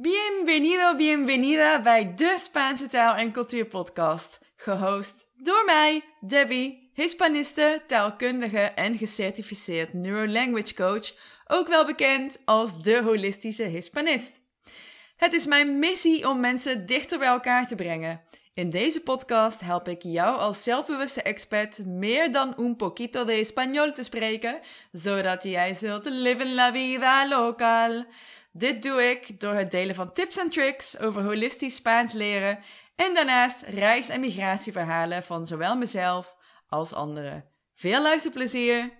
Bienvenido, bienvenida bij de Spaanse taal- en cultuurpodcast. Gehost door mij, Debbie, Hispaniste, taalkundige en gecertificeerd neurolanguage coach, ook wel bekend als de holistische Hispanist. Het is mijn missie om mensen dichter bij elkaar te brengen. In deze podcast help ik jou als zelfbewuste expert meer dan un poquito de español te spreken, zodat jij zult leven la vida local. Dit doe ik door het delen van tips en tricks over holistisch Spaans leren en daarnaast reis- en migratieverhalen van zowel mezelf als anderen. Veel luisterplezier!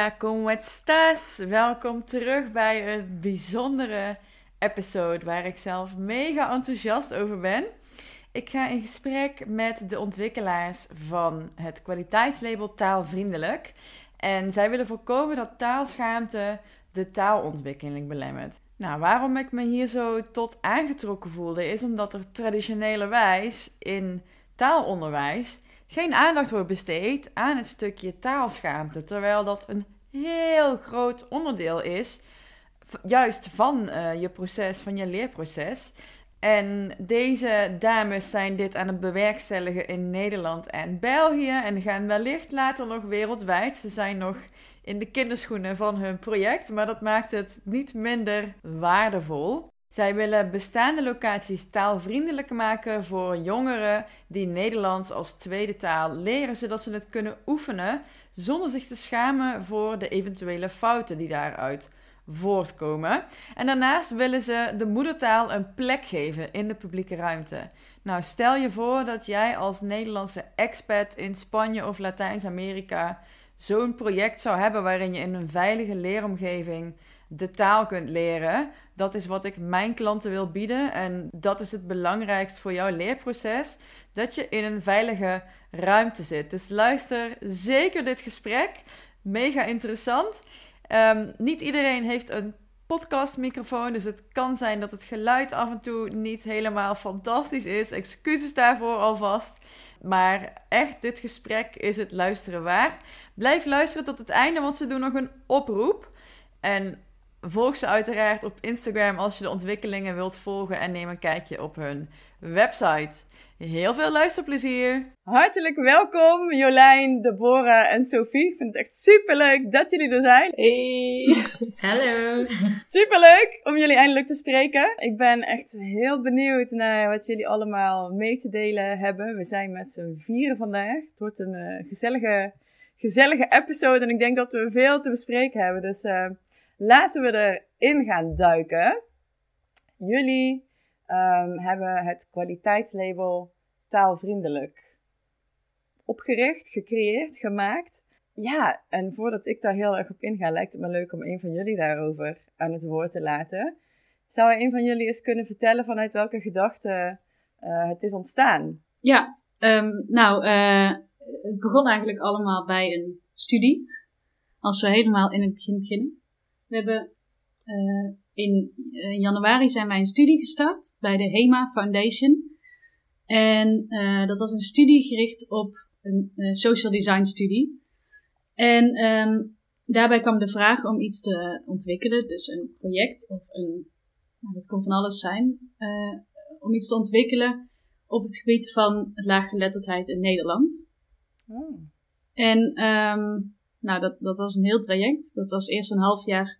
Hola, ¿cómo estás? Welkom terug bij een bijzondere episode waar ik zelf mega enthousiast over ben. Ik ga in gesprek met de ontwikkelaars van het kwaliteitslabel Taalvriendelijk. En zij willen voorkomen dat taalschaamte de taalontwikkeling belemmert. Nou, waarom ik me hier zo tot aangetrokken voelde, is omdat er traditionelerwijs in taalonderwijs geen aandacht wordt besteed aan het stukje taalschaamte. Terwijl dat een heel groot onderdeel is, juist van uh, je proces, van je leerproces. En deze dames zijn dit aan het bewerkstelligen in Nederland en België. En gaan wellicht later nog wereldwijd. Ze zijn nog in de kinderschoenen van hun project, maar dat maakt het niet minder waardevol. Zij willen bestaande locaties taalvriendelijker maken voor jongeren die Nederlands als tweede taal leren, zodat ze het kunnen oefenen zonder zich te schamen voor de eventuele fouten die daaruit voortkomen. En daarnaast willen ze de moedertaal een plek geven in de publieke ruimte. Nou, stel je voor dat jij als Nederlandse expat in Spanje of Latijns-Amerika zo'n project zou hebben waarin je in een veilige leeromgeving de taal kunt leren. Dat is wat ik mijn klanten wil bieden. En dat is het belangrijkst voor jouw leerproces. Dat je in een veilige ruimte zit. Dus luister zeker dit gesprek. Mega interessant. Um, niet iedereen heeft een podcastmicrofoon. Dus het kan zijn dat het geluid af en toe niet helemaal fantastisch is. Excuses daarvoor alvast. Maar echt, dit gesprek is het luisteren waard. Blijf luisteren tot het einde, want ze doen nog een oproep. En volg ze uiteraard op Instagram als je de ontwikkelingen wilt volgen. En neem een kijkje op hun website. Heel veel luisterplezier. Hartelijk welkom Jolijn, Deborah en Sophie. Ik vind het echt super leuk dat jullie er zijn. Hey. Hallo. Super leuk om jullie eindelijk te spreken. Ik ben echt heel benieuwd naar wat jullie allemaal mee te delen hebben. We zijn met z'n vieren vandaag. Het wordt een uh, gezellige, gezellige episode en ik denk dat we veel te bespreken hebben. Dus uh, laten we erin gaan duiken. Jullie um, hebben het kwaliteitslabel taalvriendelijk opgericht, gecreëerd, gemaakt. Ja, en voordat ik daar heel erg op inga, lijkt het me leuk om een van jullie daarover aan het woord te laten. Zou een van jullie eens kunnen vertellen vanuit welke gedachte uh, het is ontstaan? Ja, um, nou, uh, het begon eigenlijk allemaal bij een studie. Als we helemaal in het begin beginnen. We hebben uh, in uh, januari zijn wij een studie gestart bij de HEMA Foundation. En uh, dat was een studie gericht op een social design studie. En um, daarbij kwam de vraag om iets te ontwikkelen, dus een project of een, nou, dat kon van alles zijn, om iets te ontwikkelen op het gebied van laaggeletterdheid in Nederland. Oh. En um, nou, dat, dat was een heel traject. Dat was eerst een half jaar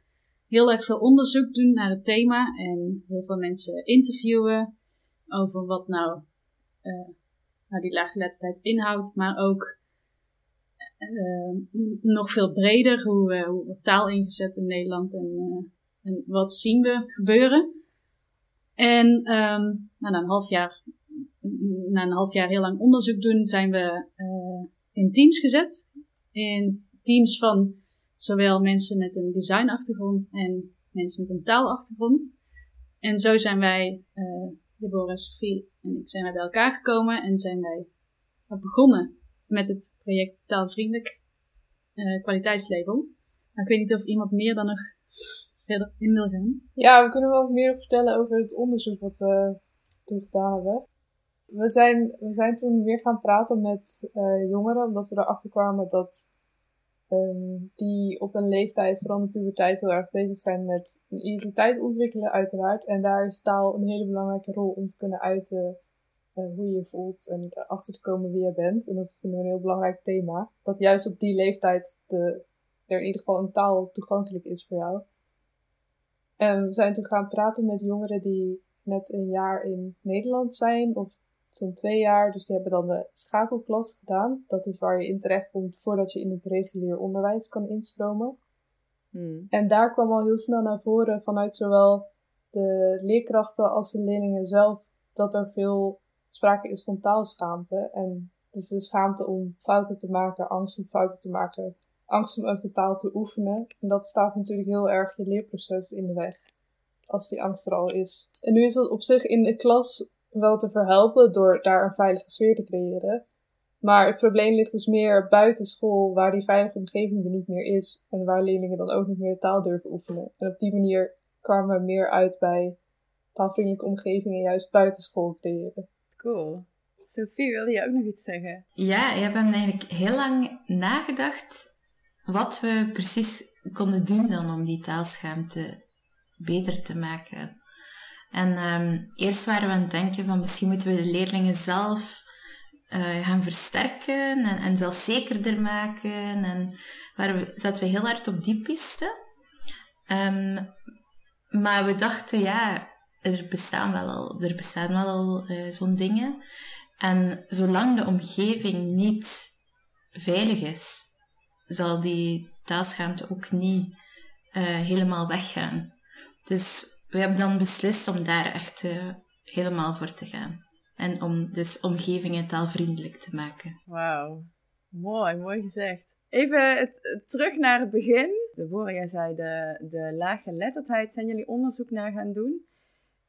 heel erg veel onderzoek doen naar het thema en heel veel mensen interviewen over wat nou, uh, nou die laaggeletterdheid inhoudt, maar ook uh, nog veel breder hoe, uh, hoe wordt taal ingezet in Nederland en, en wat zien we gebeuren. En um, nou, na een half jaar, na een half jaar heel lang onderzoek doen, zijn we in teams gezet. In teams van zowel mensen met een designachtergrond en mensen met een taalachtergrond. En zo zijn wij, uh, Deborah, Sophie en ik, zijn wij bij elkaar gekomen en zijn wij begonnen met het project Taalvriendelijk uh, kwaliteitslabel. Nou, ik weet niet of iemand meer dan nog verder in wil gaan. Ja, we kunnen wel wat meer vertellen over het onderzoek wat we toen gedaan hebben. We zijn, we zijn toen weer gaan praten met uh, jongeren, omdat we erachter kwamen dat um, die op een leeftijd, vooral de puberteit, heel erg bezig zijn met een identiteit ontwikkelen, uiteraard. En daar is taal een hele belangrijke rol om te kunnen uiten uh, hoe je je voelt en erachter te komen wie je bent. En dat vinden we een heel belangrijk thema. Dat juist op die leeftijd de, er in ieder geval een taal toegankelijk is voor jou. En we zijn toen gaan praten met jongeren die net een jaar in Nederland zijn, of zo'n twee jaar. Dus die hebben dan de schakelklas gedaan. Dat is waar je in terecht komt voordat je in het regulier onderwijs kan instromen. Hmm. En daar kwam al heel snel naar voren vanuit zowel de leerkrachten als de leerlingen zelf dat er veel sprake is van taalschaamte. En dus de schaamte om fouten te maken, angst om fouten te maken, angst om ook de taal te oefenen. En dat staat natuurlijk heel erg je leerproces in de weg, als die angst er al is. En nu is dat op zich in de klas wel te verhelpen door daar een veilige sfeer te creëren. Maar het probleem ligt dus meer buiten school, waar die veilige omgeving er niet meer is. En waar leerlingen dan ook niet meer de taal durven oefenen. En op die manier kwamen we meer uit bij taalvriendelijke omgevingen juist buiten school creëren. Cool. Sophie, wilde je ook nog iets zeggen? Ja, ik heb eigenlijk heel lang nagedacht wat we precies konden doen dan om die taalschaamte beter te maken. En um, eerst waren we aan het denken van misschien moeten we de leerlingen zelf uh, gaan versterken en, en zelfzekerder maken. En waren we, zaten we heel hard op die piste. Um, maar we dachten, ja, er bestaan wel al, er bestaan wel al uh, zo'n dingen. En zolang de omgeving niet veilig is, zal die taalschaamte ook niet uh, helemaal weggaan. Dus we hebben dan beslist om daar echt uh, helemaal voor te gaan. En om dus omgevingen taalvriendelijk te maken. Wauw, mooi, mooi gezegd. Even het, terug naar het begin. Deborah, jij zei de, de laaggeletterdheid. Zijn jullie onderzoek naar gaan doen?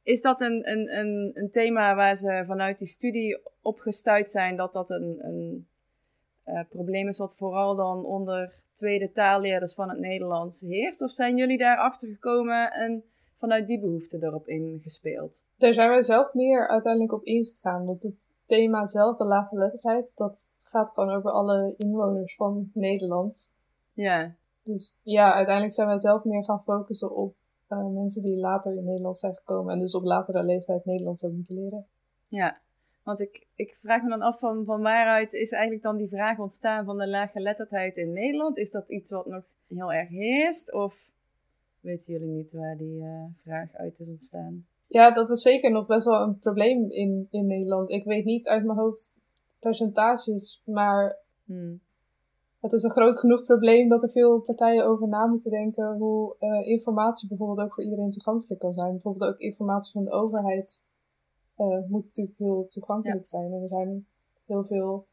Is dat een, een, een, een thema waar ze vanuit die studie op gestuurd zijn dat dat een, een uh, probleem is wat vooral dan onder tweede taalleerders van het Nederlands heerst? Of zijn jullie daar achter gekomen en vanuit die behoefte erop ingespeeld? Daar zijn wij zelf meer uiteindelijk op ingegaan. Want het thema zelf, de laaggeletterdheid, dat gaat gewoon over alle inwoners van Nederland. Ja. Dus ja, uiteindelijk zijn wij zelf meer gaan focussen op uh, mensen die later in Nederland zijn gekomen en dus op latere leeftijd Nederlands hebben moeten leren. Ja, want ik, ik vraag me dan af van, van waaruit is eigenlijk dan die vraag ontstaan van de laaggeletterdheid in Nederland? Is dat iets wat nog heel erg heerst? Of weten jullie niet waar die uh, vraag uit is ontstaan? Ja, dat is zeker nog best wel een probleem in, in Nederland. Ik weet niet uit mijn hoofd percentages, maar hmm. het is een groot genoeg probleem dat er veel partijen over na moeten denken hoe uh, informatie bijvoorbeeld ook voor iedereen toegankelijk kan zijn. Bijvoorbeeld ook informatie van de overheid uh, moet natuurlijk heel toegankelijk zijn. En er zijn heel veel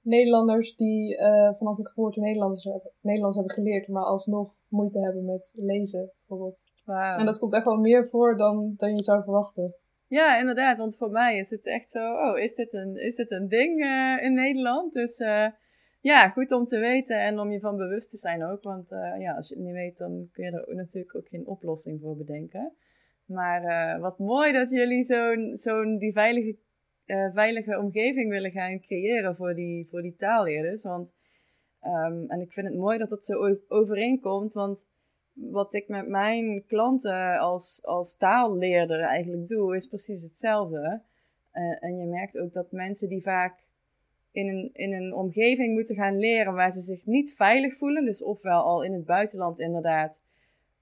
Nederlanders die uh, vanaf hun geboorte Nederlands hebben, Nederlands hebben geleerd, maar alsnog moeite hebben met lezen, bijvoorbeeld. Wow. En dat komt echt wel meer voor dan, dan je zou verwachten. Ja, inderdaad, want voor mij is het echt zo, oh, is dit een, is dit een ding uh, in Nederland? Dus uh, ja, goed om te weten en om je van bewust te zijn ook. Want ja, als je het niet weet, dan kun je er natuurlijk ook geen oplossing voor bedenken. Maar wat mooi dat jullie zo'n zo'n die veilige veilige omgeving willen gaan creëren voor die, voor die taalleerders. Want, um, en ik vind het mooi dat dat zo overeenkomt, want wat ik met mijn klanten als, als taalleerder eigenlijk doe, is precies hetzelfde. Uh, en je merkt ook dat mensen die vaak in een, in een omgeving moeten gaan leren waar ze zich niet veilig voelen, dus ofwel al in het buitenland inderdaad,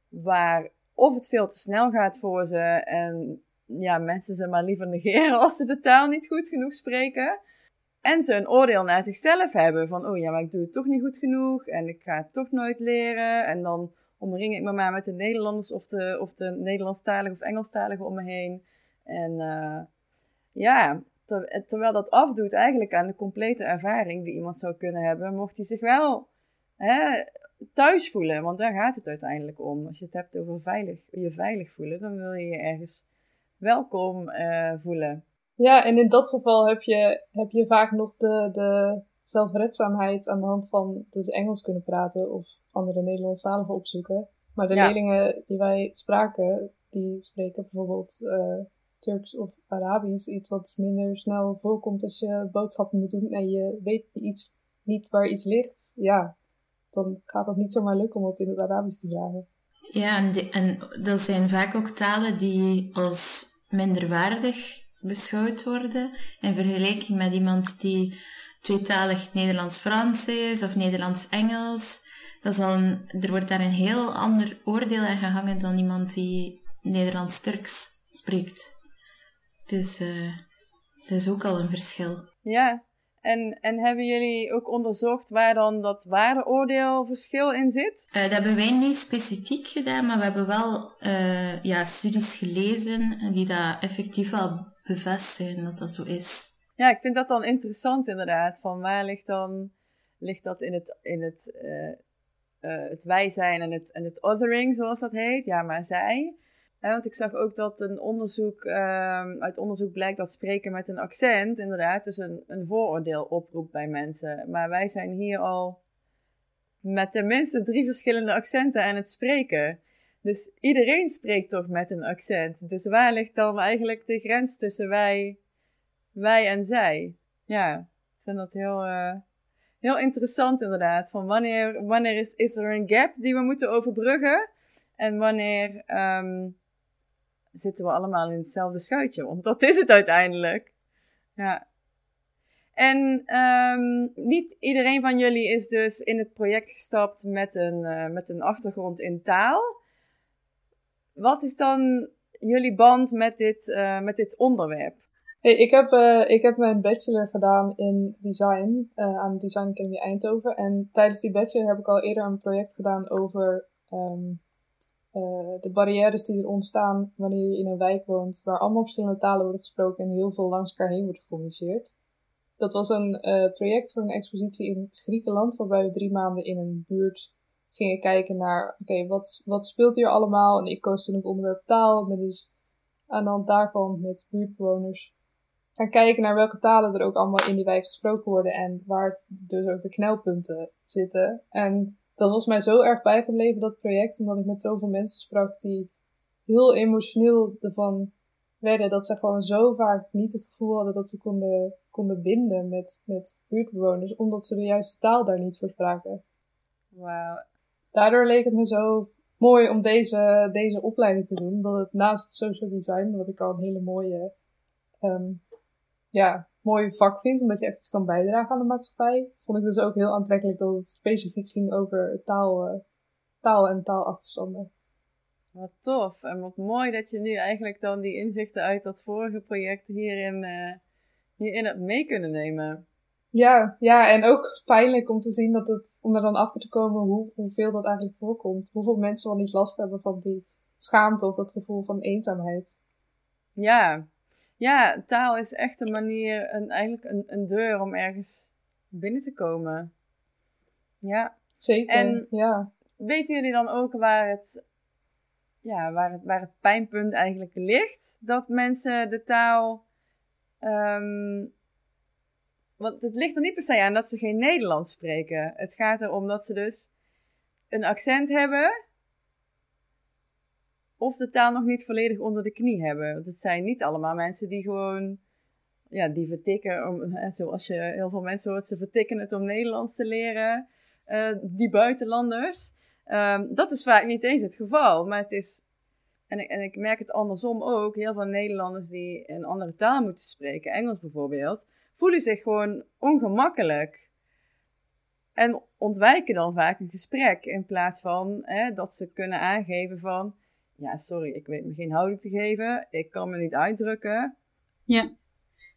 waar of het veel te snel gaat voor ze en ja, mensen ze maar liever negeren als ze de taal niet goed genoeg spreken. En ze een oordeel naar zichzelf hebben van, oh ja, maar ik doe het toch niet goed genoeg en ik ga het toch nooit leren. En dan omring ik me maar met de Nederlanders of de, of de Nederlandstaligen of Engelstaligen om me heen. En uh, ja, terwijl dat afdoet eigenlijk aan de complete ervaring die iemand zou kunnen hebben, mocht hij zich wel hè, thuis voelen. Want daar gaat het uiteindelijk om. Als je het hebt over veilig, je veilig voelen, dan wil je je ergens welkom uh, voelen. Ja, en in dat geval heb je, heb je vaak nog de, de zelfredzaamheid aan de hand van dus Engels kunnen praten of andere Nederlandstaligen opzoeken. Maar de Ja. leerlingen die wij spraken, die spreken bijvoorbeeld eh, Turks of Arabisch. Iets wat minder snel voorkomt als je boodschappen moet doen en je weet iets, niet waar iets ligt. Ja, dan gaat het niet zomaar lukken om het in het Arabisch te vragen. Ja, en, die- en dat zijn vaak ook talen die als minderwaardig beschouwd worden in vergelijking met iemand die tweetalig Nederlands-Frans is of Nederlands-Engels. Dat is al een, er wordt daar een heel ander oordeel aan gehangen dan iemand die Nederlands-Turks spreekt. Dus eh dat is ook al een verschil. Ja, en, en hebben jullie ook onderzocht waar dan dat waardeoordeelverschil in zit? Eh, dat hebben wij niet specifiek gedaan, maar we hebben wel eh, ja, studies gelezen die dat effectief bevestigen dat dat zo is. Ja, ik vind dat dan interessant inderdaad. Van waar ligt dan, ligt dat in het, in het, eh, eh, het wij zijn en het, en het othering, zoals dat heet? Ja, maar zij. Want ik zag ook dat een onderzoek, ehm, uit onderzoek blijkt dat spreken met een accent inderdaad dus een, een vooroordeel oproept bij mensen. Maar wij zijn hier al met tenminste drie verschillende accenten aan het spreken. Dus iedereen spreekt toch met een accent. Dus waar ligt dan eigenlijk de grens tussen wij, wij en zij? Ja, ik vind dat heel, eh, heel interessant inderdaad. Van wanneer, wanneer is, is er een gap die we moeten overbruggen? En wanneer ehm, zitten we allemaal in hetzelfde schuitje? Want dat is het uiteindelijk. Ja. En ehm, niet iedereen van jullie is dus in het project gestapt met een, eh, met een achtergrond in taal. Wat is dan jullie band met dit, eh, met dit onderwerp? Ik, heb, eh, ik heb mijn bachelor gedaan in design eh, aan de Design Academy Eindhoven. En tijdens die bachelor heb ik al eerder een project gedaan over ehm, eh, de barrières die er ontstaan wanneer je in een wijk woont waar allemaal verschillende talen worden gesproken en heel veel langs elkaar heen wordt gecommuniceerd. Dat was een project voor een expositie in Griekenland, waarbij we drie maanden in een buurt gingen kijken naar, oké, wat, wat speelt hier allemaal? En ik koos toen het onderwerp taal, met dus aan de hand daarvan met buurtbewoners gaan kijken naar welke talen er ook allemaal in die wijk gesproken worden en waar dus ook de knelpunten zitten. En dat was mij zo erg bijgebleven, dat project, omdat ik met zoveel mensen sprak die heel emotioneel ervan werden, dat ze gewoon zo vaak niet het gevoel hadden dat ze konden, konden binden met, met buurtbewoners, omdat ze de juiste taal daar niet voor spraken. Wauw. Daardoor leek het me zo mooi om deze, deze opleiding te doen, omdat het naast social design, wat ik al een hele mooie ehm, ja, mooi vak vind, omdat je echt iets kan bijdragen aan de maatschappij. Vond ik dus ook heel aantrekkelijk dat het specifiek ging over taal, eh, taal en taalachterstanden. Wat tof. En wat mooi dat je nu eigenlijk dan die inzichten uit dat vorige project hierin, eh, hierin hebt mee kunnen nemen. Ja, ja, en ook pijnlijk om te zien dat het, om er dan achter te komen hoe, hoeveel dat eigenlijk voorkomt. Hoeveel mensen wel niet last hebben van die schaamte of dat gevoel van eenzaamheid. Ja. Ja, taal is echt een manier, een, eigenlijk een, een deur om ergens binnen te komen. Ja. Zeker, En- ja. Weten jullie dan ook waar het, ja, waar het, waar het pijnpunt eigenlijk ligt? Dat mensen de taal. ehm, want het ligt er niet per se aan dat ze geen Nederlands spreken. Het gaat erom dat ze dus een accent hebben. Of de taal nog niet volledig onder de knie hebben. Want het zijn niet allemaal mensen die gewoon. Ja, die vertikken. Om, hè, zoals je heel veel mensen hoort, ze vertikken het om Nederlands te leren. eh, die buitenlanders. Ehm, dat is vaak niet eens het geval, maar het is. En ik, en ik merk het andersom ook. Heel veel Nederlanders die een andere taal moeten spreken, Engels bijvoorbeeld, voelen zich gewoon ongemakkelijk. En ontwijken dan vaak een gesprek in plaats van hè, dat ze kunnen aangeven van. Ja, sorry, ik weet me geen houding te geven. Ik kan me niet uitdrukken. Ja.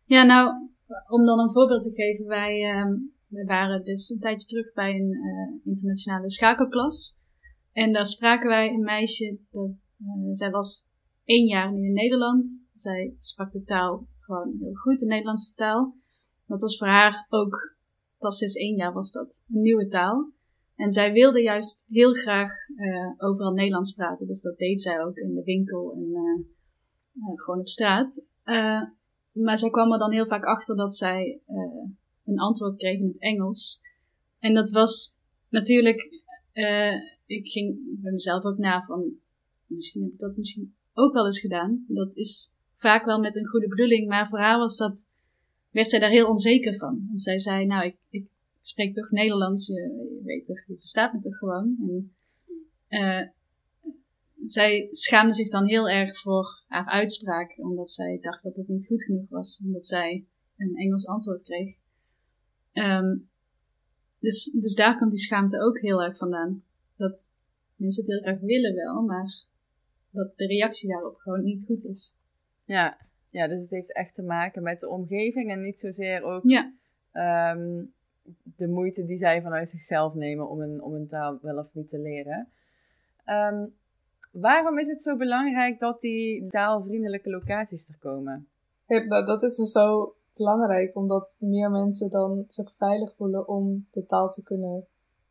ja, nou, om dan een voorbeeld te geven. Wij, wij waren dus een tijdje terug bij een eh, internationale schakelklas. En daar spraken wij een meisje, dat, eh, zij was één jaar nu in Nederland. Zij sprak de taal gewoon heel goed, de Nederlandse taal. Dat was voor haar ook, pas sinds één jaar was dat, een nieuwe taal. En zij wilde juist heel graag eh, overal Nederlands praten. Dus dat deed zij ook in de winkel en eh, eh, gewoon op straat. Maar zij kwam er dan heel vaak achter dat zij een antwoord kreeg in het Engels. En dat was natuurlijk ik ging bij mezelf ook na van, misschien heb ik dat misschien ook wel eens gedaan. Dat is vaak wel met een goede bedoeling, maar voor haar was dat, werd zij daar heel onzeker van. Want zij zei, nou, ik, ik spreek toch Nederlands, je, weet toch, je verstaat me toch gewoon. En, uh, zij schaamde zich dan heel erg voor haar uitspraak, omdat zij dacht dat het niet goed genoeg was, omdat zij een Engels antwoord kreeg. Um, dus, dus daar komt die schaamte ook heel erg vandaan. Dat mensen het heel graag willen wel, maar dat de reactie daarop gewoon niet goed is. Ja, ja dus het heeft echt te maken met de omgeving en niet zozeer ook ja. um, de moeite die zij vanuit zichzelf nemen om een, om een taal wel of niet te leren. Um, waarom is het zo belangrijk dat die taalvriendelijke locaties er komen? Ja, dat is dus zo belangrijk, omdat meer mensen dan zich veilig voelen om de taal te kunnen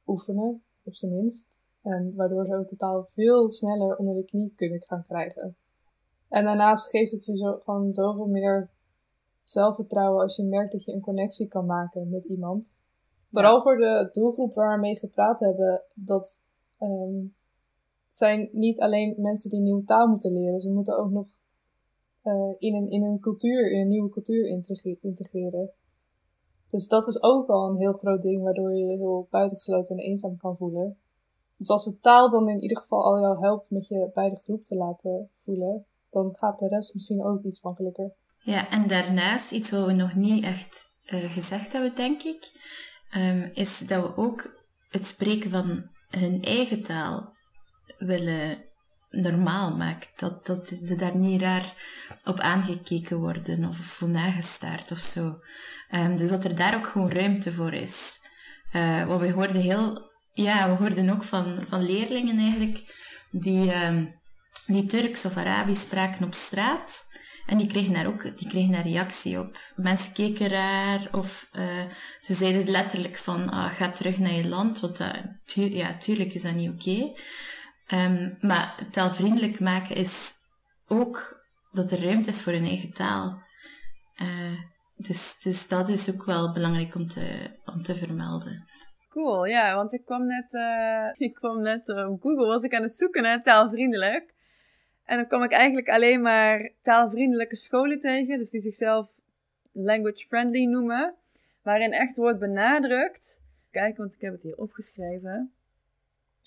oefenen, op zijn minst. En waardoor ze ook de taal veel sneller onder de knie kunnen gaan krijgen. En daarnaast geeft het je zo, gewoon zoveel meer zelfvertrouwen als je merkt dat je een connectie kan maken met iemand. Vooral voor de doelgroep waar we mee gepraat hebben, dat um, zijn niet alleen mensen die een nieuwe taal moeten leren, ze moeten ook nog uh, in, een, in een cultuur, in een nieuwe cultuur integreren. Dus dat is ook al een heel groot ding waardoor je je heel buitengesloten en eenzaam kan voelen. Dus als de taal dan in ieder geval al jou helpt met je bij de groep te laten voelen, dan gaat de rest misschien ook iets makkelijker. Ja, en daarnaast, iets wat we nog niet echt uh, gezegd hebben, denk ik, um, is dat we ook het spreken van hun eigen taal willen normaal maken. Dat, dat ze daar niet raar op aangekeken worden of voor nagestaard of zo. Um, dus dat er daar ook gewoon ruimte voor is. Uh, want we hoorden heel, ja, we hoorden ook van, van leerlingen eigenlijk die, um, die Turks of Arabisch spraken op straat. En die kregen daar ook die kregen daar reactie op. Mensen keken raar of uh, ze zeiden letterlijk van ah, ga terug naar je land. Want tu ja, tuurlijk is dat niet oké. Um, maar taalvriendelijk maken is ook dat er ruimte is voor een eigen taal. Uh, dus, dus dat is ook wel belangrijk om te, om te vermelden. Cool, ja, want ik kwam net, uh, ik kwam net op Google, was ik aan het zoeken naar taalvriendelijk. En dan kwam ik eigenlijk alleen maar taalvriendelijke scholen tegen, dus die zichzelf language friendly noemen. Waarin echt wordt benadrukt, kijk, want ik heb het hier opgeschreven.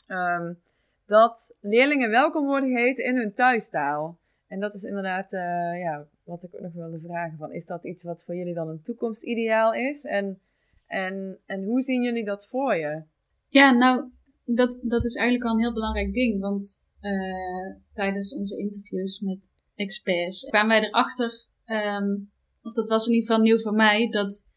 Um, dat leerlingen welkom worden geheten in hun thuistaal. En dat is inderdaad uh, ja, wat ik ook nog wilde vragen. Van, is dat iets wat voor jullie dan een toekomstideaal is? En, en, en hoe zien jullie dat voor je? Ja, nou, dat, dat is eigenlijk al een heel belangrijk ding. Want uh, tijdens onze interviews met experts kwamen wij erachter, um, of dat was in ieder geval nieuw voor mij, dat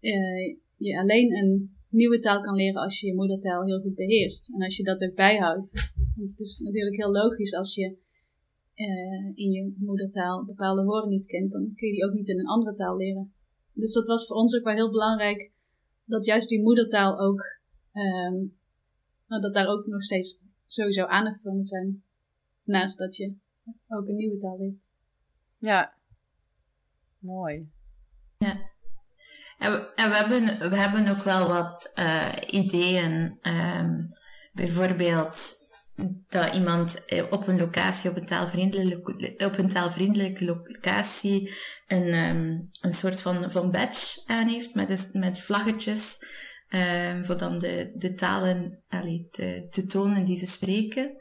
uh, je alleen een nieuwe taal kan leren als je je moedertaal heel goed beheerst. En als je dat ook bijhoudt. Want het is natuurlijk heel logisch als je uh, in je moedertaal bepaalde woorden niet kent, dan kun je die ook niet in een andere taal leren. Dus dat was voor ons ook wel heel belangrijk dat juist die moedertaal ook, um, nou, dat daar ook nog steeds sowieso aandacht voor moet zijn. Naast dat je ook een nieuwe taal leert. Ja, mooi. Ja. En we, en we, hebben, we hebben ook wel wat uh, ideeën. Um, bijvoorbeeld dat iemand eh, op een locatie, op een taalvriendelijke, op een taalvriendelijke locatie, een, um, een soort van, van badge aan heeft met, met vlaggetjes. Um, voor dan de, de talen te, te tonen die ze spreken.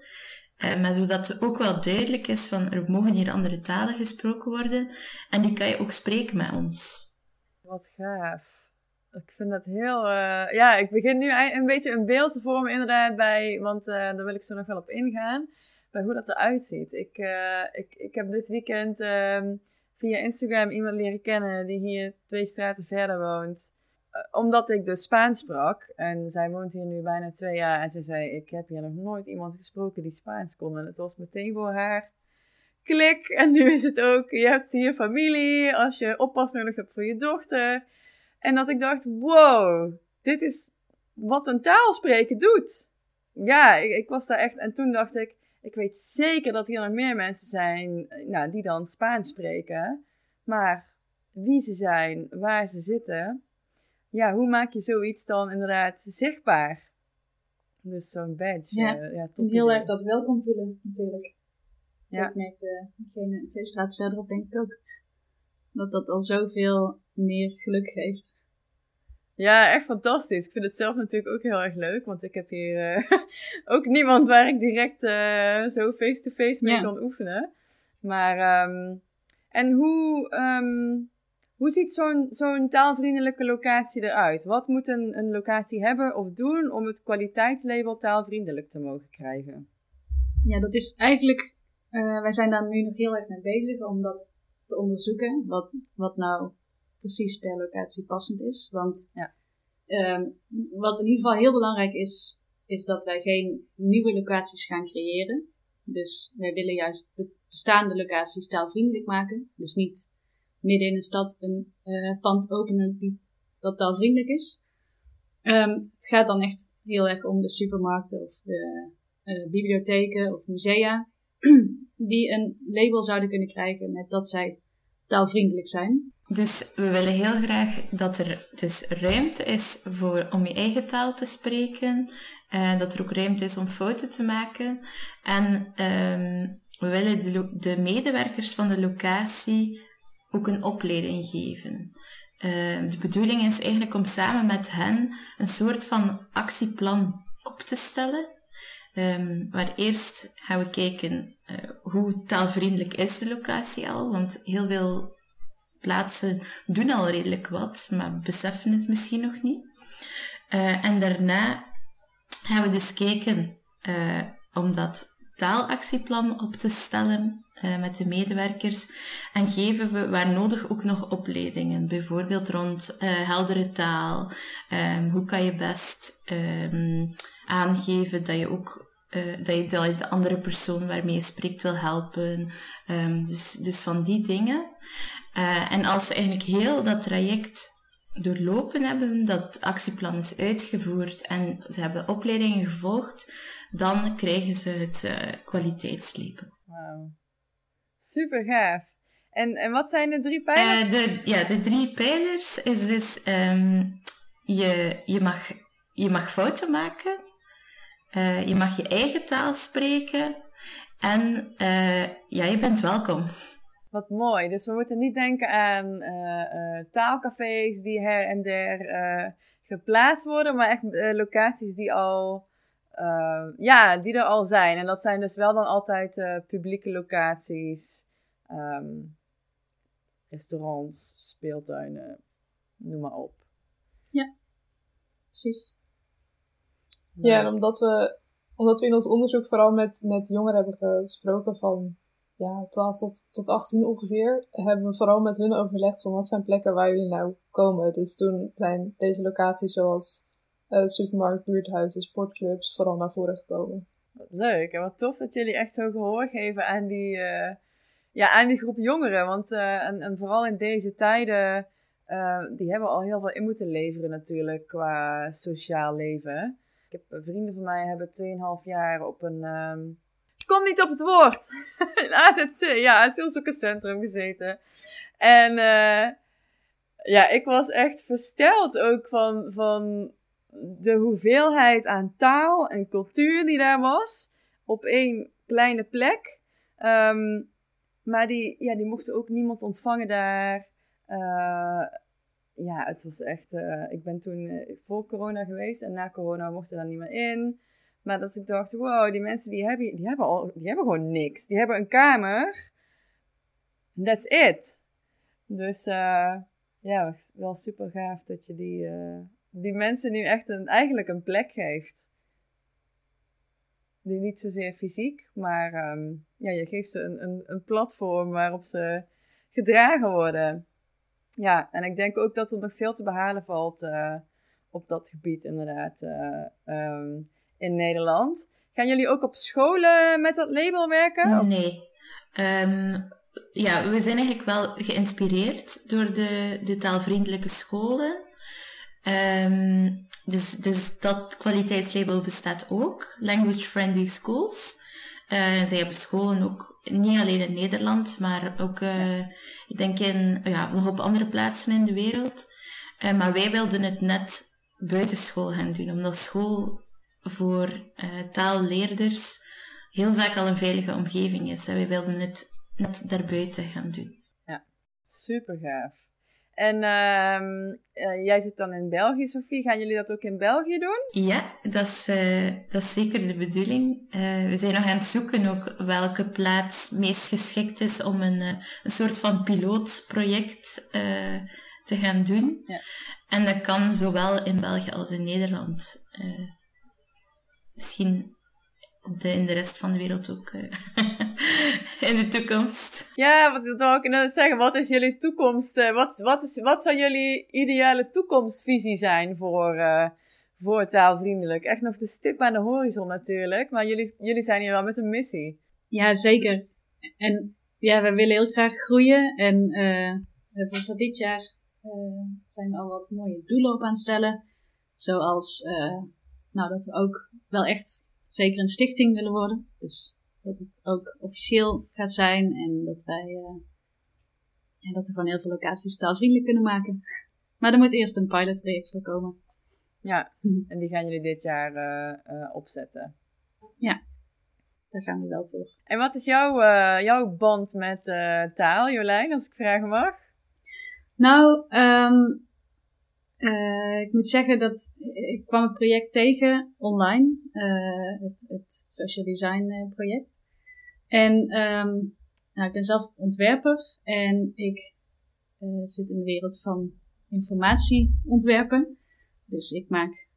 Uh, maar zodat het ook wel duidelijk is van er mogen hier andere talen gesproken worden. En die kan je ook spreken met ons. Wat gaaf. Ik vind dat heel. Uh, ja, ik begin nu een beetje een beeld te vormen, inderdaad, bij. Want uh, daar wil ik zo nog wel op ingaan. Bij hoe dat eruit ziet. Ik, uh, ik, ik heb dit weekend um, via Instagram iemand leren kennen die hier twee straten verder woont. Omdat ik dus Spaans sprak. En zij woont hier nu bijna twee jaar. En ze zei: Ik heb hier nog nooit iemand gesproken die Spaans kon. En het was meteen voor haar klik. En nu is het ook, je hebt hier familie, als je oppas nodig hebt voor je dochter. En dat ik dacht, wow, dit is wat een taal spreken doet. Ja, ik, ik, was daar echt, en toen dacht ik, ik weet zeker dat hier nog meer mensen zijn, nou, die dan Spaans spreken. Maar wie ze zijn, waar ze zitten, ja, hoe maak je zoiets dan inderdaad zichtbaar? Dus zo'n badge. Ja, eh, ja En heel erg dat welkom voelen, natuurlijk. Ja. Ik merkte degene twee straten verderop, denk ik ook. Dat dat al zoveel meer geluk geeft. Ja, echt fantastisch. Ik vind het zelf natuurlijk ook heel erg leuk, want ik heb hier eh, ook niemand waar ik direct zo face-to-face mee Ja. kan oefenen. Maar, ehm, en hoe, ehm, hoe ziet zo'n zo'n taalvriendelijke locatie eruit? Wat moet een, een locatie hebben of doen om het kwaliteitslabel taalvriendelijk te mogen krijgen? Ja, dat is eigenlijk. eh, wij zijn daar nu nog heel erg mee bezig om dat te onderzoeken. Wat, wat nou precies per locatie passend is. Want Ja. ehm, wat in ieder geval heel belangrijk is, is dat wij geen nieuwe locaties gaan creëren. Dus wij willen juist be- bestaande locaties taalvriendelijk maken. Dus niet midden in een stad een eh, pand openen die, dat taalvriendelijk is. Ehm, het gaat dan echt heel erg om de supermarkten of de eh, bibliotheken of musea die een label zouden kunnen krijgen met dat zij taalvriendelijk zijn. Dus we willen heel graag dat er dus ruimte is voor, om je eigen taal te spreken. En dat er ook ruimte is om fouten te maken. En ehm, we willen de, de medewerkers van de locatie ook een opleiding geven. Ehm, de bedoeling is eigenlijk om samen met hen een soort van actieplan op te stellen. Ehm, waar eerst gaan we kijken eh, hoe taalvriendelijk is de locatie al. Want heel veel plaatsen doen al redelijk wat, maar beseffen het misschien nog niet. Eh, en daarna gaan we dus kijken eh, om dat taalactieplan op te stellen eh, met de medewerkers. En geven we waar nodig ook nog opleidingen. Bijvoorbeeld rond eh, heldere taal. Ehm, hoe kan je best ehm, aangeven dat je ook eh, dat, je, de andere persoon waarmee je spreekt wil helpen. Ehm, dus, dus van die dingen. En als ze eigenlijk heel dat traject doorlopen hebben, dat actieplan is uitgevoerd en ze hebben opleidingen gevolgd, dan krijgen ze het kwaliteitslabel. Wauw. Super gaaf. En, en wat zijn de drie pijlers? Eh, de, ja, de drie pijlers is dus ehm, je, je, mag, je mag fouten maken, eh, je mag je eigen taal spreken en ja, je bent welkom. Wat mooi. Dus we moeten niet denken aan taalcafés die her en der geplaatst worden, maar echt locaties die al, eh, ja, die er al zijn. En dat zijn dus wel dan altijd eh, publieke locaties, ehm, restaurants, speeltuinen, noem maar op. Precies. Ja, en omdat we, omdat we in ons onderzoek vooral met, met jongeren hebben gesproken van ja, 12 tot, tot 18 ongeveer, hebben we vooral met hun overlegd van wat zijn plekken waar jullie nou komen. Dus toen zijn deze locaties zoals eh supermarkt, buurthuizen, sportclubs vooral naar voren gekomen. Leuk en wat tof dat jullie echt zo gehoor geven aan die, eh, ja, aan die groep jongeren. Want eh, en, vooral in deze tijden, die hebben al heel veel in moeten leveren natuurlijk qua sociaal leven. Ik heb vrienden van mij hebben 2,5 jaar op een, ehm, kom niet op het woord, een AZC, ja, asielzoekerscentrum gezeten. En ja, ik was echt versteld ook van, van de hoeveelheid aan taal en cultuur die daar was. Op één kleine plek. Ehm, maar die, ja, die mochten ook niemand ontvangen daar. Eh, ja, het was echt. eh, ik ben toen eh, voor corona geweest en na corona mochten daar niet meer in. Maar dat ik dacht, wow, die mensen die hebben, die hebben, al, die hebben gewoon niks. Die hebben een kamer. That's it. Dus ja, wel super gaaf dat je die, die mensen nu echt een, eigenlijk een plek geeft. Die niet zozeer fysiek, maar ehm, ja, je geeft ze een, een, een platform waarop ze gedragen worden. Ja, en ik denk ook dat er nog veel te behalen valt eh, op dat gebied, inderdaad, eh, ehm, in Nederland. Gaan jullie ook op scholen met dat label werken? Nee. Ehm, ja, we zijn eigenlijk wel geïnspireerd door de, de taalvriendelijke scholen. Ehm, dus, dus dat kwaliteitslabel bestaat ook. Language Friendly Schools. Eh, zij hebben scholen ook niet alleen in Nederland, maar ook, eh, ik denk in, ja, nog op andere plaatsen in de wereld. Eh, maar wij wilden het net buitenschool gaan doen, omdat school voor uh, taalleerders heel vaak al een veilige omgeving is. En wij wilden het net daarbuiten gaan doen. Ja, super gaaf. En uh, jij zit dan in België, Sophie. Gaan jullie dat ook in België doen? Ja, dat is, uh, dat is zeker de bedoeling. Uh, we zijn nog aan het zoeken ook welke plaats meest geschikt is om een, een soort van pilootproject te gaan doen. Ja. En dat kan zowel in België als in Nederland. misschien de, in de rest van de wereld ook in de toekomst. Ja, wat wil ik net zeggen? Wat is jullie toekomst? Uh, wat, wat, is, wat zou jullie ideale toekomstvisie zijn voor, uh, voor taalvriendelijk? Echt nog de stip aan de horizon natuurlijk, maar jullie, jullie zijn hier wel met een missie. Ja, zeker. En ja, we willen heel graag groeien. En uh, voor dit jaar zijn we al wat mooie doelen op aan het stellen. Zoals nou, dat we ook wel echt zeker een stichting willen worden. Dus dat het ook officieel gaat zijn en dat wij uh, ja, dat we van heel veel locaties taalvriendelijk kunnen maken. Maar er moet eerst een pilotproject voor komen. Ja, en die gaan jullie dit jaar uh, uh, opzetten. Ja, daar gaan we wel voor. En wat is jouw, jouw band met taal, Jolijn, als ik vragen mag? Nou, um, uh, ik moet zeggen dat ik kwam het project tegen online, uh, het, het, social design uh, project. En um, nou, ik ben zelf ontwerper en ik zit in de wereld van informatieontwerpen. Dus ik maak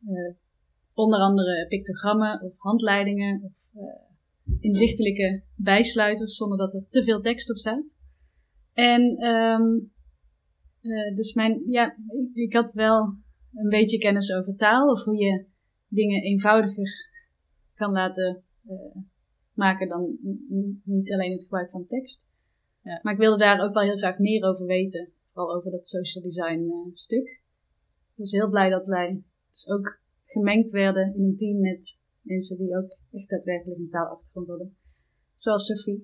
onder andere pictogrammen of handleidingen of inzichtelijke bijsluiters zonder dat er te veel tekst op staat. En um, uh, dus mijn, ja, ik had wel een beetje kennis over taal of hoe je dingen eenvoudiger kan laten uh, maken dan niet alleen het gebruik van tekst. Ja. Maar ik wilde daar ook wel heel graag meer over weten, vooral over dat social design uh, stuk. Ik was heel blij dat wij dus ook gemengd werden in een team met mensen die ook echt daadwerkelijk een taalachtergrond hadden. Zoals Sophie.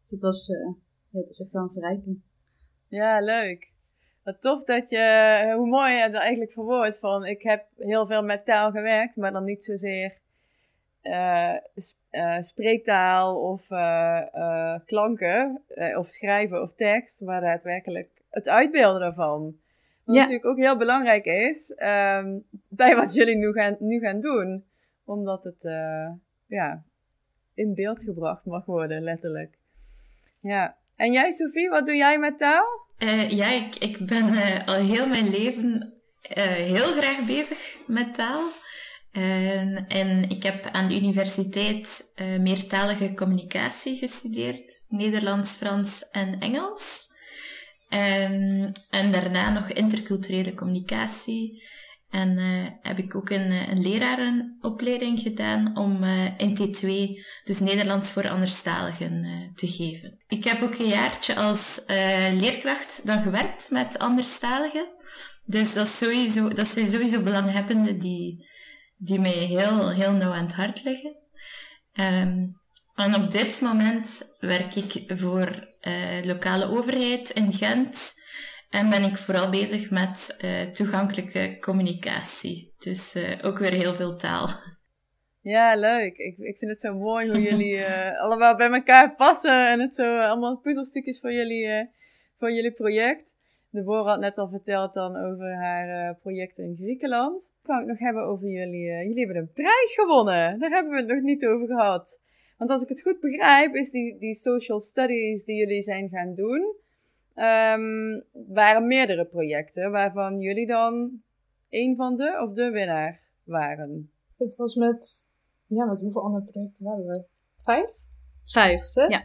Dus dat was, ja, dat is echt wel een verrijking. Ja, leuk. Wat tof dat je, hoe mooi je dat eigenlijk verwoordt van, ik heb heel veel met taal gewerkt, maar dan niet zozeer uh, uh, spreektaal of uh, klanken, of schrijven of tekst, maar daadwerkelijk het uitbeelden daarvan. Wat natuurlijk ook heel belangrijk is um, bij wat jullie nu gaan, nu gaan doen, omdat het ja, in beeld gebracht mag worden, letterlijk. Ja. En jij, Sophie, wat doe jij met taal? Uh, ja, ik, ik ben uh, al heel mijn leven uh, heel graag bezig met taal. en ik heb aan de universiteit meertalige communicatie gestudeerd. Nederlands, Frans en Engels. En daarna nog interculturele communicatie. En uh, heb ik ook een, een lerarenopleiding gedaan om uh, in T2, dus Nederlands voor anderstaligen, uh, te geven. Ik heb ook een jaartje als leerkracht dan gewerkt met anderstaligen. Dus dat, sowieso, dat zijn sowieso belanghebbenden die, die mij heel, heel nauw aan het hart liggen. Um, en op dit moment werk ik voor lokale overheid in Gent en ben ik vooral bezig met uh, toegankelijke communicatie. Dus uh, ook weer heel veel taal. Ja, leuk. Ik, ik vind het zo mooi hoe jullie uh, allemaal bij elkaar passen. En het zo allemaal puzzelstukjes voor jullie, voor jullie project. Deborah had net al verteld dan over haar project in Griekenland. Ik wou het nog hebben over jullie. jullie hebben een prijs gewonnen. Daar hebben we het nog niet over gehad. Want als ik het goed begrijp, is die, die social studies die jullie zijn gaan doen um, waren meerdere projecten, waarvan jullie dan een van de of de winnaar waren. Het was met, ja, met hoeveel andere projecten waren we? Vijf? Vijf. Zes? Ja.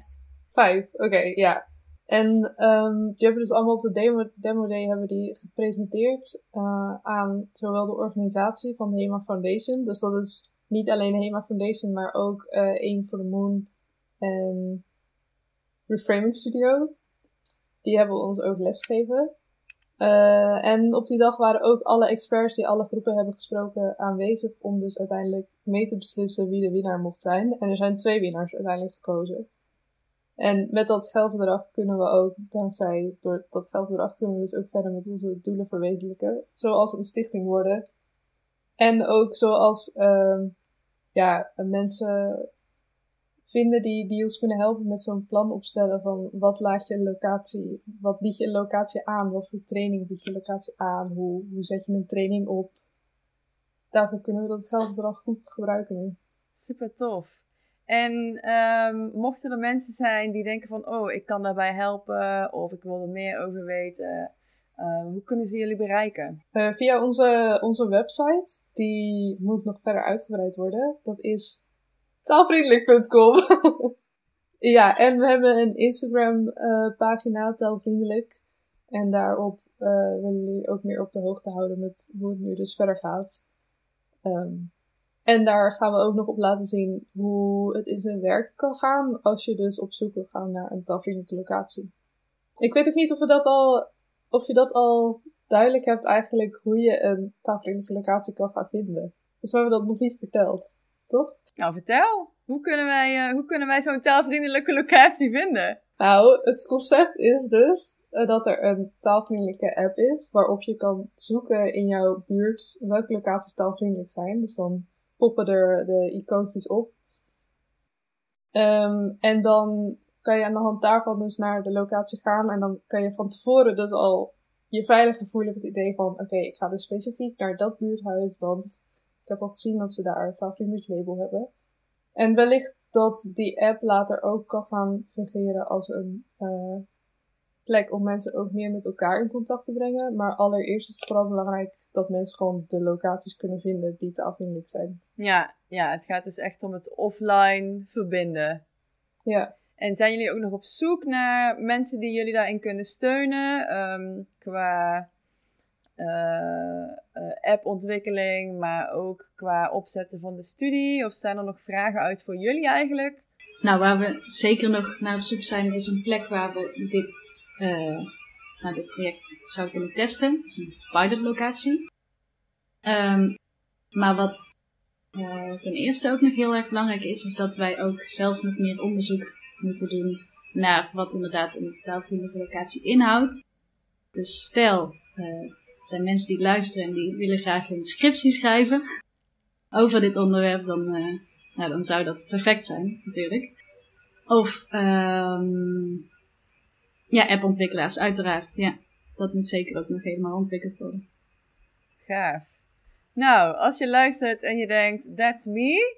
Vijf, oké, ja. En um, die hebben dus allemaal op de demo, demo day hebben die gepresenteerd uh, aan zowel de organisatie van de HEMA Foundation. Dus dat is niet alleen de HEMA Foundation, maar ook uh, Aim for the Moon en Reframing Studio die hebben ons ook lesgegeven. Uh, en op die dag waren ook alle experts die alle groepen hebben gesproken aanwezig om dus uiteindelijk mee te beslissen wie de winnaar mocht zijn. En er zijn twee winnaars uiteindelijk gekozen. En met dat geldbedrag kunnen we ook, dankzij door dat geldbedrag, kunnen we dus ook verder met onze doelen verwezenlijken. Zoals een stichting worden. En ook zoals uh, ja, mensen vinden die, die ons kunnen helpen met zo'n plan opstellen van wat laat je een locatie, wat bied je een locatie aan, wat voor training bied je een locatie aan, hoe, hoe zet je een training op. Daarvoor kunnen we dat geldbedrag goed gebruiken nu. Super tof. En um, mochten er mensen zijn die denken van, oh, ik kan daarbij helpen of ik wil er meer over weten, uh, hoe kunnen ze jullie bereiken? Uh, via onze, onze website, die moet nog verder uitgebreid worden. Dat is taalvriendelijk.com. ja, en we hebben een Instagram uh, pagina, taalvriendelijk. En daarop willen jullie ook meer op de hoogte houden met hoe het nu dus verder gaat. Um, en daar gaan we ook nog op laten zien hoe het in zijn werk kan gaan als je dus op zoek wil gaan naar een taalvriendelijke locatie. Ik weet ook niet of, dat al, of je dat al duidelijk hebt eigenlijk hoe je een taalvriendelijke locatie kan gaan vinden. Dus we hebben dat nog niet verteld, toch? Nou, vertel. Hoe kunnen wij, uh, hoe kunnen wij zo'n taalvriendelijke locatie vinden? Nou, het concept is dus uh, dat er een taalvriendelijke app is waarop je kan zoeken in jouw buurt welke locaties taalvriendelijk zijn. Dus dan poppen er de icoontjes op. Um, en dan kan je aan de hand daarvan dus naar de locatie gaan. En dan kan je van tevoren dus al je veilig voelen met het idee van... Oké, ik ga dus specifiek naar dat buurthuis, want heb al gezien dat ze daar een taalvriendelijk label hebben. En wellicht dat die app later ook kan gaan fungeren als een uh, plek om mensen ook meer met elkaar in contact te brengen. Maar allereerst is het vooral belangrijk dat mensen gewoon de locaties kunnen vinden die te afhankelijk zijn. Ja, ja, het gaat dus echt om het offline verbinden. Ja. En zijn jullie ook nog op zoek naar mensen die jullie daarin kunnen steunen? Um, qua appontwikkeling, maar ook qua opzetten van de studie? Of zijn er nog vragen uit voor jullie eigenlijk? Nou, waar we zeker nog naar op zoek zijn, is een plek waar we dit uh, nou, dit project zou kunnen testen. Is een pilotlocatie. Um, maar wat ten eerste ook nog heel erg belangrijk is, is dat wij ook zelf nog meer onderzoek moeten doen naar wat inderdaad een taalvriendelijke locatie inhoudt. Dus stel, er zijn mensen die luisteren en die willen graag een scriptie schrijven over dit onderwerp, dan, uh, nou, dan zou dat perfect zijn, natuurlijk. Of um, ja, appontwikkelaars, uiteraard. Ja, dat moet zeker ook nog helemaal ontwikkeld worden. Gaaf. Nou, als je luistert en je denkt, that's me,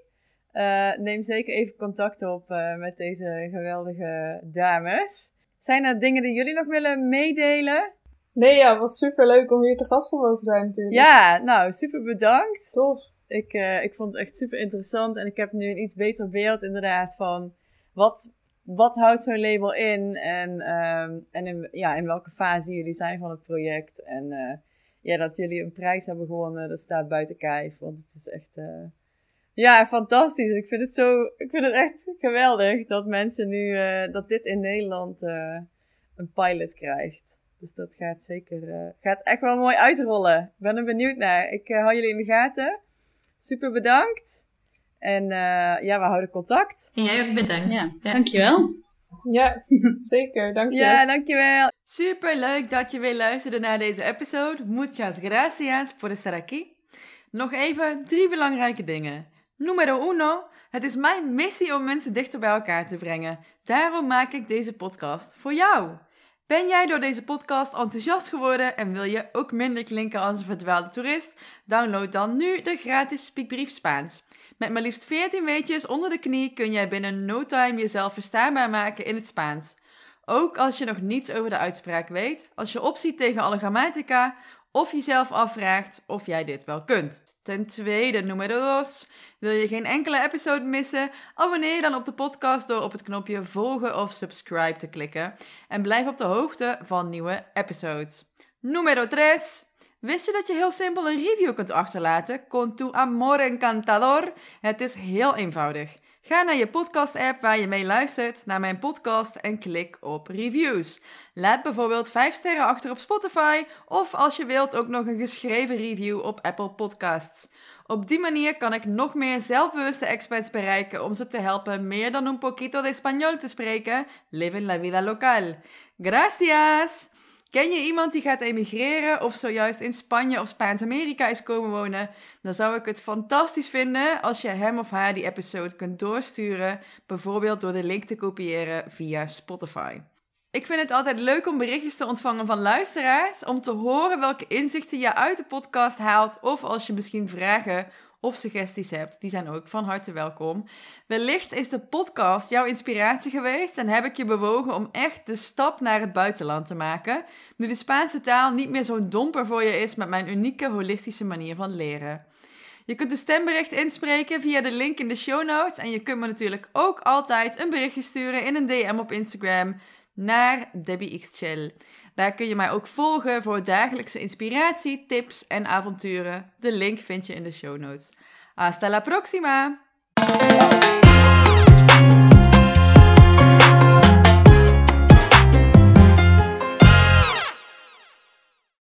uh, neem zeker even contact op uh, met deze geweldige dames. Zijn er dingen die jullie nog willen meedelen? Nee, ja, wat super leuk om hier te gast te mogen zijn natuurlijk. Ja, nou, super bedankt. Tof. Ik, uh, ik vond het echt super interessant en ik heb nu een iets beter beeld inderdaad van wat wat houdt zo'n label in en, um, en in, ja, in welke fase jullie zijn van het project. En uh, ja, dat jullie een prijs hebben gewonnen, dat staat buiten kijf. Want het is echt, uh, ja, fantastisch. Ik vind het zo, ik vind het echt geweldig dat mensen nu, dat dit in Nederland een pilot krijgt. Dus dat gaat zeker, gaat echt wel mooi uitrollen. Ik ben er benieuwd naar. Ik hou jullie in de gaten. Super bedankt. En uh, ja, we houden contact. En jij ook bedankt. Ja, ja. dankjewel. Ja, zeker. Dank je. Ja, dankjewel. Super leuk dat je weer luisterde naar deze episode. Muchas gracias por estar aquí. Nog even drie belangrijke dingen. Numero uno. Het is mijn missie om mensen dichter bij elkaar te brengen. Daarom maak ik deze podcast voor jou. Ben jij door deze podcast enthousiast geworden en wil je ook minder klinken als een verdwaalde toerist? Download dan nu de gratis Speakbrief Spaans. Met maar liefst 14 weetjes onder de knie kun jij binnen no time jezelf verstaanbaar maken in het Spaans. Ook als je nog niets over de uitspraak weet, als je opziet tegen alle grammatica of jezelf afvraagt of jij dit wel kunt. Ten tweede, numero dos. Wil je geen enkele episode missen? Abonneer je dan op de podcast door op het knopje volgen of subscribe te klikken. En blijf op de hoogte van nieuwe episodes. Numero tres. Wist je dat je heel simpel een review kunt achterlaten? Con tu amor encantador. Het is heel eenvoudig. Ga naar je podcast-app waar je mee luistert, naar mijn podcast en klik op reviews. Laat bijvoorbeeld 5 sterren achter op Spotify of als je wilt ook nog een geschreven review op Apple Podcasts. Op die manier kan ik nog meer zelfbewuste experts bereiken om ze te helpen meer dan un poquito de español te spreken. Live in la vida local. Gracias! Ken je iemand die gaat emigreren of zojuist in Spanje of Spaans-Amerika is komen wonen? Dan zou ik het fantastisch vinden als je hem of haar die episode kunt doorsturen, bijvoorbeeld door de link te kopiëren via Spotify. Ik vind het altijd leuk om berichtjes te ontvangen van luisteraars, om te horen welke inzichten je uit de podcast haalt of als je misschien vragen of suggesties hebt, die zijn ook van harte welkom. Wellicht is de podcast jouw inspiratie geweest en heb ik je bewogen om echt de stap naar het buitenland te maken, nu de Spaanse taal niet meer zo'n domper voor je is met mijn unieke holistische manier van leren. Je kunt een stembericht inspreken via de link in de show notes en je kunt me natuurlijk ook altijd een berichtje sturen in een DM op Instagram naar Debbie Xchel. Daar kun je mij ook volgen voor dagelijkse inspiratie, tips en avonturen. De link vind je in de show notes. Hasta la próxima!